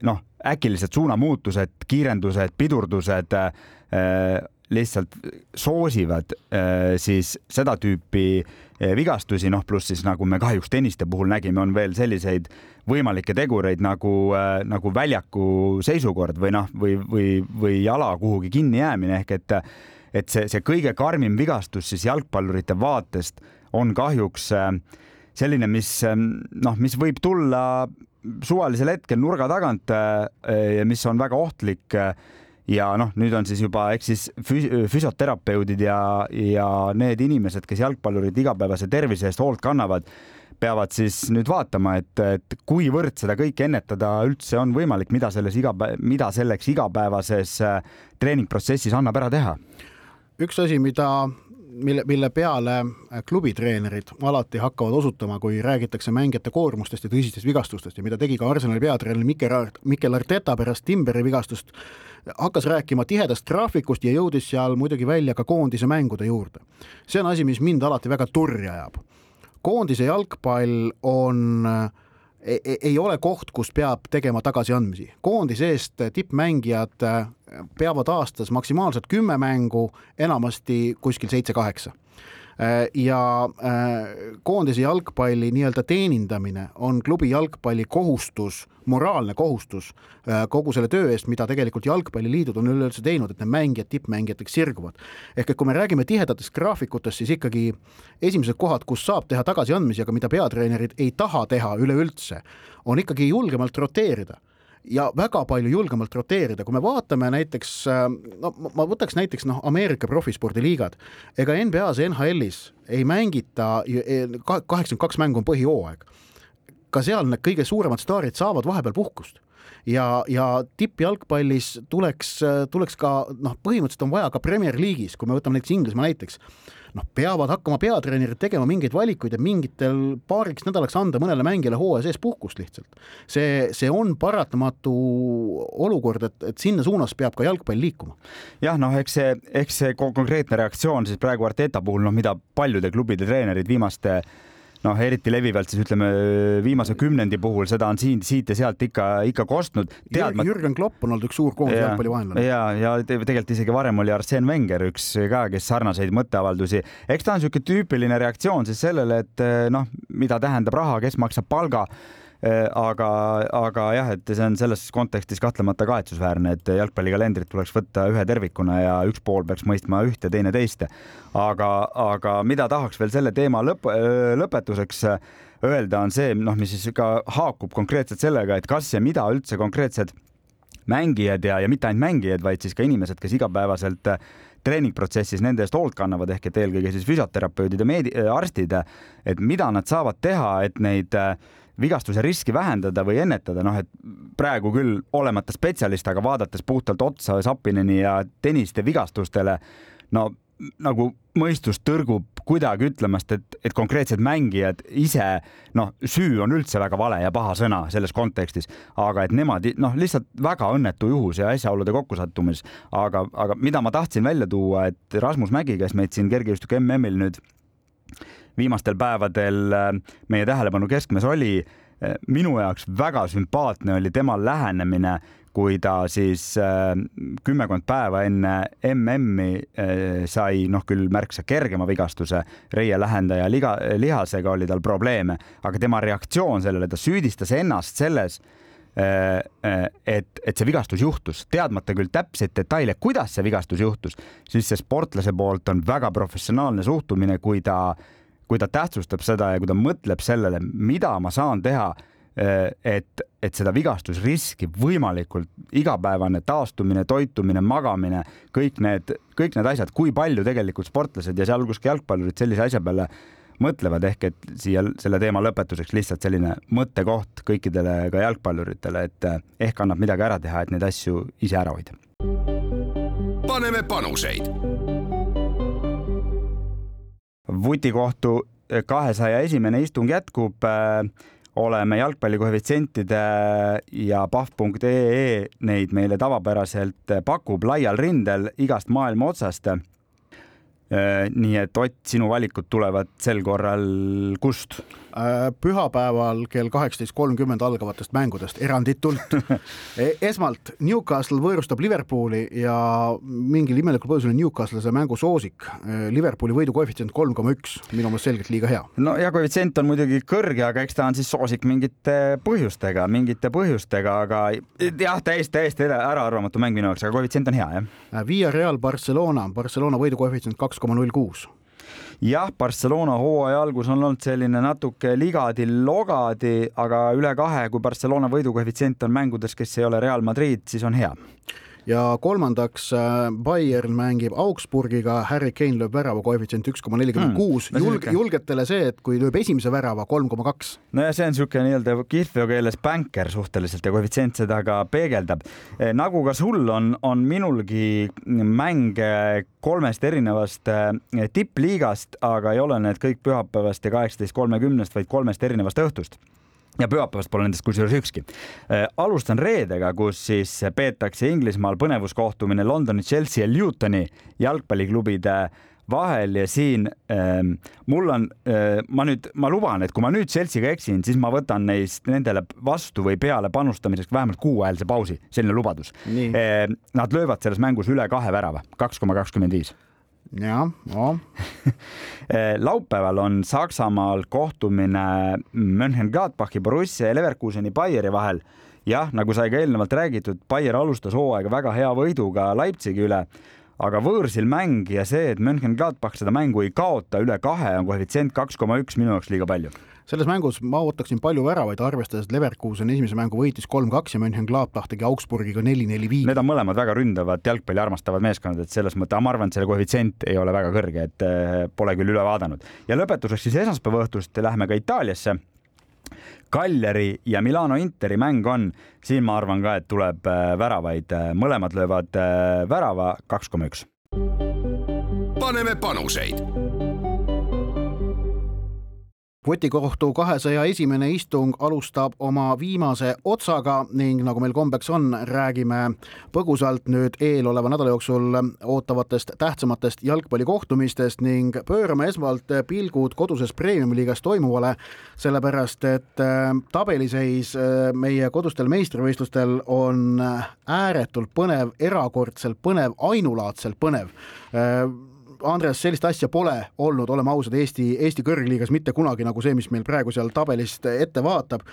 noh, äkilised suunamuutused, kiirendused, pidurdused lihtsalt soosivad siis seda tüüpi Eh, vigastusi, noh, pluss siis nagu me kahjuks tenniste puhul nägime, on veel selliseid võimalikke tegureid nagu äh,, nagu väljaku seisukord või noh, või, või, või jala kuhugi kinni jäämine ehk et, et see, see kõige karmim vigastus siis jalgpallurite vaatest on kahjuks äh, selline, mis äh, noh, mis võib tulla suvalisel hetkel nurga tagant äh, ja mis on väga ohtlik äh, ja noh, nüüd on siis juba, eks siis füsioterapeudid ja, ja need inimesed, kes jalgpallurid igapäevase tervise eest hoolt kannavad, peavad siis nüüd vaatama, et, et kuivõrd seda kõike ennetada üldse on võimalik, mida selles igapäev, mida selleks igapäevases äh, treeningprotsessis annab ära teha? üks asi, mida mille, mille peale klubitreenerid alati hakkavad osutama, kui räägitakse mängijate koormustest ja tõsistest vigastustest ja mida tegi ka Arsenali peatreener Mikel, Mikel Arteta pärast Timberi vigastust, hakkas rääkima tihedast graafikust ja jõudis seal muidugi välja ka koondise mängude juurde. see on asi, mis mind alati väga turri ajab. koondise jalgpall on ei, e, ei ole koht, kus peab tegema tagasiandmisi. koondise eest tippmängijad äh, peavad aastas maksimaalselt kümme mängu, enamasti kuskil seitse-kaheksa ja äh, koondise jalgpalli nii-öelda teenindamine on klubi jalgpalli kohustus, moraalne kohustus äh, kogu selle töö eest, mida tegelikult jalgpalliliidud on üleüldse teinud, et need mängijad tippmängijateks sirguvad. ehk et kui me räägime tihedatest graafikutest, siis ikkagi esimesed kohad, kus saab teha tagasiandmisi, aga mida peatreenerid ei taha teha üleüldse, on ikkagi julgemalt roteerida ja väga palju julgemalt roteerida, kui me vaatame näiteks, äh, no ma võtaks näiteks noh, Ameerika profispordiliigad, ega NBA-s ja NHL-is ei mängita, kaheksakümmend kaks mängu on põhijooaeg. ka seal need kõige suuremad staarid saavad vahepeal puhkust ja, ja tippjalgpallis tuleks, tuleks ka noh, põhimõtteliselt on vaja ka Premier League'is, kui me võtame näiteks Inglismaa näiteks noh, peavad hakkama peatreenerid tegema mingeid valikuid ja mingitel paariks nädalaks anda mõnele mängijale hooaja sees puhkust lihtsalt. see, see on paratamatu olukord, et, et sinna suunas peab ka jalgpall liikuma. jah, noh, eks see, eks see konkreetne reaktsioon siis praegu Arteta puhul, noh, mida paljude klubide treenerid viimaste noh, eriti levivalt siis ütleme viimase kümnendi puhul seda on siin, siit ja sealt ikka, ikka kostnud. Teadma... Jürgen Klopp on olnud üks suur koondise jalgpalli vaenlane. ja, ja tegelikult isegi varem oli Arsene Wenger üks ka, kes sarnaseid mõtteavaldusi, eks ta on niisugune tüüpiline reaktsioon siis sellele, et noh, mida tähendab raha, kes maksab palga aga, aga jah, et see on selles kontekstis kahtlemata kahetsusväärne, et jalgpallikalendrit tuleks võtta ühe tervikuna ja üks pool peaks mõistma ühte, teine teist. aga, aga mida tahaks veel selle teema lõpp, lõpetuseks öelda, on see, noh, mis siis ka haakub konkreetselt sellega, et kas ja mida üldse konkreetsed mängijad ja, ja mitte ainult mängijad, vaid siis ka inimesed, kes igapäevaselt treeningprotsessis nende eest hoolt kannavad, ehk et eelkõige siis füsioterapeudid ja meedi-, arstid, et mida nad saavad teha, et neid äh, vigastuse riski vähendada või ennetada, noh et praegu küll olemata spetsialist, aga vaadates puhtalt otsa Sapineni ja Tõniste vigastustele, no nagu mõistus tõrgub kuidagi ütlemast, et, et konkreetsed mängijad ise, noh, süü on üldse väga vale ja paha sõna selles kontekstis, aga et nemad noh, lihtsalt väga õnnetu juhus ja asjaolude kokkusattumis, aga, aga mida ma tahtsin välja tuua, et Rasmus Mägi, kes meid siin kergejõustiku MM-il nüüd viimastel päevadel äh, meie tähelepanu keskmes oli. Äh, minu jaoks väga sümpaatne oli tema lähenemine kui ta siis äh, kümmekond päeva enne MM-i äh, sai noh, küll märksa kergema vigastuse, reie lähendaja liga, lihasega oli tal probleeme, aga tema reaktsioon sellele, ta süüdistas ennast selles äh, äh, et, et see vigastus juhtus, teadmata küll täpseid detaile, kuidas see vigastus juhtus, siis see sportlase poolt on väga professionaalne suhtumine, kui ta, kui ta tähtsustab seda ja kui ta mõtleb sellele, mida ma saan teha Äh, et, et seda vigastusriski võimalikult igapäevane taastumine, toitumine, magamine, kõik need, kõik need asjad, kui palju tegelikult sportlased ja sealhulgas ka jalgpallurid sellise asja peale mõtlevad, ehk et siia selle teema lõpetuseks lihtsalt selline mõttekoht kõikidele ka jalgpalluritele, et äh, ehk annab midagi ära teha, et neid asju ise ära hoida. paneme panuseid. Vutikohtu kahesaja esimene istung jätkub äh, oleme jalgpallikoefitsientide ja pahv.ee neid meile tavapäraselt pakub laial rindel igast maailma otsast. nii et Ott, sinu valikud tulevad sel korral kust? Äh, pühapäeval kell kaheksateist kolmkümmend algavatest mängudest eranditult. <laughs> E, esmalt Newcastle võõrustab Liverpooli ja mingil imelikul põhjusel on Newcastle see mängu soosik. Äh, Liverpooli võidu koefitsient kolm koma üks, minu meelest selgelt liiga hea. no ja koefitsient on muidugi kõrge, aga eks ta on siis soosik mingite põhjustega, mingite põhjustega, aga jah, täiesti, täiesti äraarvamatu mäng minu jaoks, aga koefitsient on hea, jah. Äh, Via Real Barcelona, Barcelona võidu koefitsient kaks koma null kuus jah, Barcelona hooaja algus on olnud selline natuke ligadi-logadi, aga üle kahe, kui Barcelona võidukoefitsient on mängudes, kes ei ole Real Madrid, siis on hea ja kolmandaks äh, Bayern mängib Augsburgiga, Harry Kane lööb värava koefitsient üks koma nelikümmend kuus, hmm, julge, julgetele see, et kui lööb esimese värava kolm koma kaks. no ja see on niisugune nii-öelda kihlveo keeles bänker suhteliselt ja koefitsient seda ka peegeldab. Eh, nagu ka sul on, on minulgi mänge kolmest erinevast eh, tippliigast, aga ei ole need kõik pühapäevast ja kaheksateist kolmekümnest, vaid kolmest erinevast õhtust ja pühapäevast pole nendest kusjuures ükski. Äh, alustan reedega, kus siis peetakse Inglismaal põnevuskohtumine Londoni Chelsea ja Lutoni jalgpalliklubide vahel ja siin ähm, mul on äh,, ma nüüd, ma luban, et kui ma nüüd Chelsea'ga eksin, siis ma võtan neist nendele vastu või peale panustamiseks vähemalt kuuajalise pausi, selline lubadus äh,. Nad löövad selles mängus üle kahe värava, kaks koma kakskümmend viis jah, no <laughs> laupäeval on Saksamaal kohtumine Mönchengladbachi, Borussia ja Leverkuseni Bayeri vahel. jah, nagu sai ka eelnevalt räägitud, Bayer alustas hooaega väga hea võiduga Leipzigi üle, aga võõrsil mäng ja see, et Mönchengladbach seda mängu ei kaota üle kahe, on koefitsient kaks koma üks minu jaoks liiga palju selles mängus ma ootaksin palju väravaid, arvestades, et Leverkusen esimese mängu võitis kolm-kaks ja Mönchengladbach tegi Augsburgiga neli-neli viis. Need on mõlemad väga ründavad jalgpalli armastavad meeskonnad, et selles mõttes, ma arvan, et selle koefitsient ei ole väga kõrge, et eh, pole küll üle vaadanud. ja lõpetuseks siis esmaspäeva õhtust lähme ka Itaaliasse Cagliari ja Milano Interi mäng on, siin ma arvan ka, et tuleb eh, väravaid, mõlemad löövad eh, värava kaks koma üks. paneme panuseid vutikohtu kahesaja esimene istung alustab oma viimase otsaga ning nagu meil kombeks on, räägime põgusalt nüüd eeloleva nädala jooksul ootavatest tähtsamatest jalgpallikohtumistest ning pöörame esmalt pilgud koduses premium-liigas toimuvale, sellepärast et äh, tabeliseis äh, meie kodustel meistrivõistlustel on ääretult põnev, erakordselt põnev, ainulaadselt põnev. Äh, Andres, sellist asja pole olnud, oleme ausad, Eesti, Eesti kõrgliigas mitte kunagi nagu see, mis meil praegu seal tabelist ette vaatab.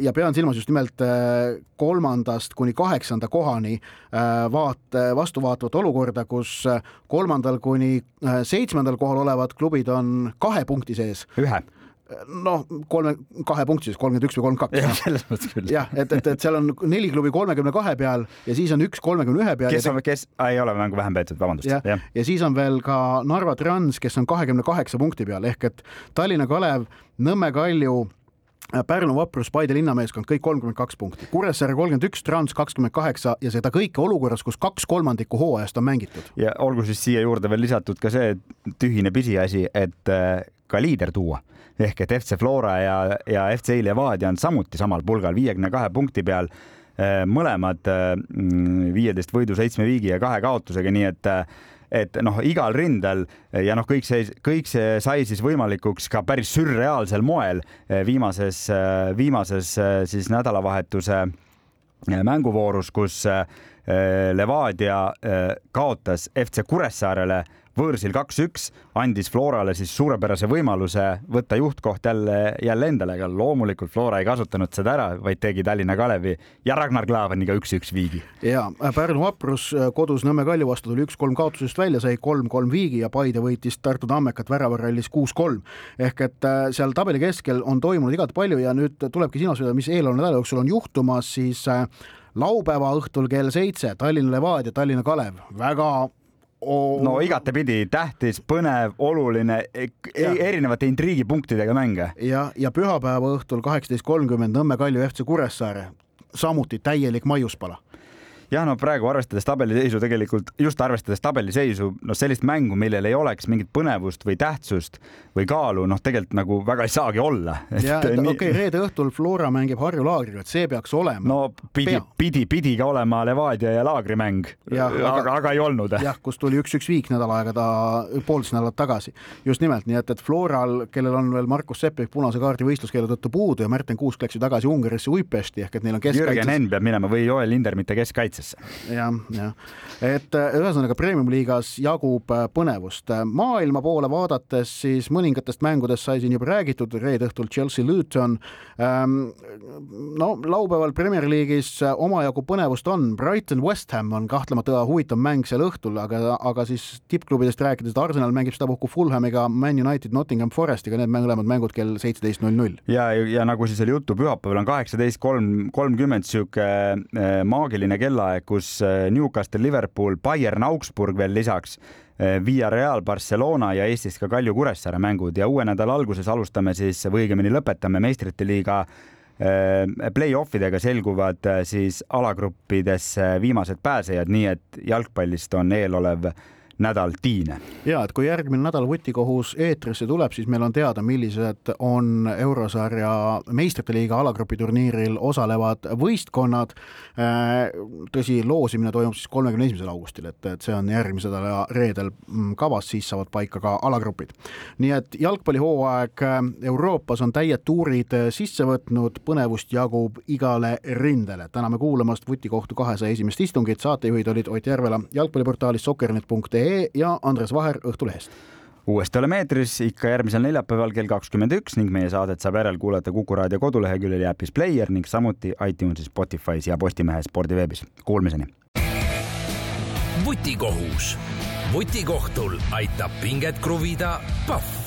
ja pean silmas just nimelt äh, kolmandast kuni kaheksanda kohani äh, vaat-, vastu vaatavat olukorda, kus kolmandal kuni seitsmendal kohal olevad klubid on kahe punkti sees. ühe noh, kolme, kahe punkti siis, kolmkümmend üks või kolmkümmend kaks. jah, selles mõttes küll. jah, et, et, et seal on neli klubi kolmekümne kahe peal ja siis on üks kolmekümne ühe peal. kes on, kes ah,, ei ole mängu vähem peetud, vabandust. ja, ja., ja siis on veel ka Narva Trans, kes on kahekümne kaheksa punkti peal ehk et Tallinna Kalev, Nõmme Kalju Pärnu Vaprus, Paide linnameeskond kõik kolmkümmend kaks punkti, Kuressaare kolmkümmend üks, Trans kakskümmend kaheksa ja seda kõike olukorras, kus kaks kolmandikku hooajast on mängitud. ja olgu siis siia juurde veel lisatud ka see tühine pisiasi, et äh, ka liider tuua ehk et FC Flora ja, ja FC Levadia on samuti samal pulgal viiekümne kahe punkti peal. Äh, mõlemad äh, viieteist võidu, seitsme viigi ja kahe kaotusega, nii et et noh, igal rindel ja noh, kõik see, kõik see sai siis võimalikuks ka päris sürreaalsel moel äh, viimases, viimases siis nädalavahetuse mänguvoorus, kus Levadia kaotas FC Kuressaarele võõrsil kaks-üks, andis Florale siis suurepärase võimaluse võtta juhtkoht jälle, jälle endale, aga loomulikult Flora ei kasutanud seda ära, vaid tegi Tallinna Kalevi ja Ragnar Klavaniga üks-üks viigi. ja Pärnu vaprus äh, kodus Nõmme Kalju vastu tuli üks-kolm kaotusest välja, sai kolm-kolm viigi ja Paide võitis Tartu Tammekat väravarallis kuus-kolm. ehk et äh, seal tabeli keskel on toimunud igati palju ja nüüd tulebki silmas pidada, mis eeloleva nädala jooksul on juhtumas, siis äh, laupäeva õhtul kell seitse Tallinna Levadia, Tallinna Kalev, väga no igatepidi tähtis, põnev, oluline, e-, erinevate intriigipunktidega mänge. ja, ja pühapäeva õhtul kaheksateist kolmkümmend Nõmme Kalju FC Kuressaare, samuti täielik maiuspala jah, no praegu arvestades tabeliseisu tegelikult, just arvestades tabeliseisu, noh, sellist mängu, millel ei oleks mingit põnevust või tähtsust või kaalu, noh, tegelikult nagu väga ei saagi olla. ja, et okei okay,, reede õhtul Flora mängib Harju Laagriga, et see peaks olema. no pidi, pidi, pidi ka olema Levadia ja Laagri mäng, aga, aga, aga ei olnud. jah, kus tuli üks-üks viik nädal aega ta, poolteist nädalat tagasi. just nimelt, nii et, et Floral, kellel on veel Markus Seppik punase kaardi võistluskeelu tõttu puudu ja Märten Kuusk läks ju tagasi Ungarisse Uipesti ehk et neil on keskkaitses. Jürgen Henn peab minema või Joel Linder mitte keskkaitses kaitsesse. jah, jah, et äh, ühesõnaga premium-liigas jagub äh, põnevust. maailma poole vaadates siis mõningatest mängudest sai siin juba räägitud, reede õhtul Chelsea Luton. Ähm, no laupäeval Premier League'is äh, omajagu põnevust on, Brighton West Ham on kahtlemata huvitav mäng seal õhtul, aga, aga siis tippklubidest rääkides, et Arsenal mängib sedapuhku Fulhamiga, Man United Nottingham Forestiga, need mõlemad mängud kell seitseteist null null. ja, ja nagu siis oli juttu, pühapäeval on kaheksateist kolm, kolmkümmend sihuke maagiline kella kellaaeg, kus äh, Newcastle, Liverpool, Bayern, Augsburg veel lisaks, äh, Via Real, Barcelona ja Eestis ka Kalju Kuressaare mängud. Ja uue nädala alguses alustame siis või õigemini lõpetame meistrite liiga äh, play-offidega selguvad siis alagruppidesse viimased pääsejad, nii et jalgpallist on eelolev nädal tiine. ja et kui järgmine nädal Vutikohus eetrisse tuleb, siis meil on teada, millised on eurosarja meistrite liiga alagrupi turniiril osalevad võistkonnad. Äh, tõsi, loosimine toimub siis kolmekümne esimesel augustil, et, et see on järgmise nädala reedel mm, kavas, siis saavad paika ka alagrupid. nii et jalgpallihooaeg äh, Euroopas on täied tuurid äh, sisse võtnud, põnevust jagub igale rindele. täname kuulamast Vutikohtu kahesaja esimest istungit, saatejuhid olid Ott Järvela jalgpalliportaalist sokkernet.ee ja Andres Vaher Õhtulehest uuesti oleme eetris ikka järgmisel neljapäeval kell kakskümmend üks ning meie saadet saab järelkuulata Kuku raadio koduleheküljel ja äpis Player ning samuti iTunesis, Spotify's ja Postimehe spordiveebis. Kuulmiseni. vutikohus. vutikohtul aitab pinget kruvida Pahv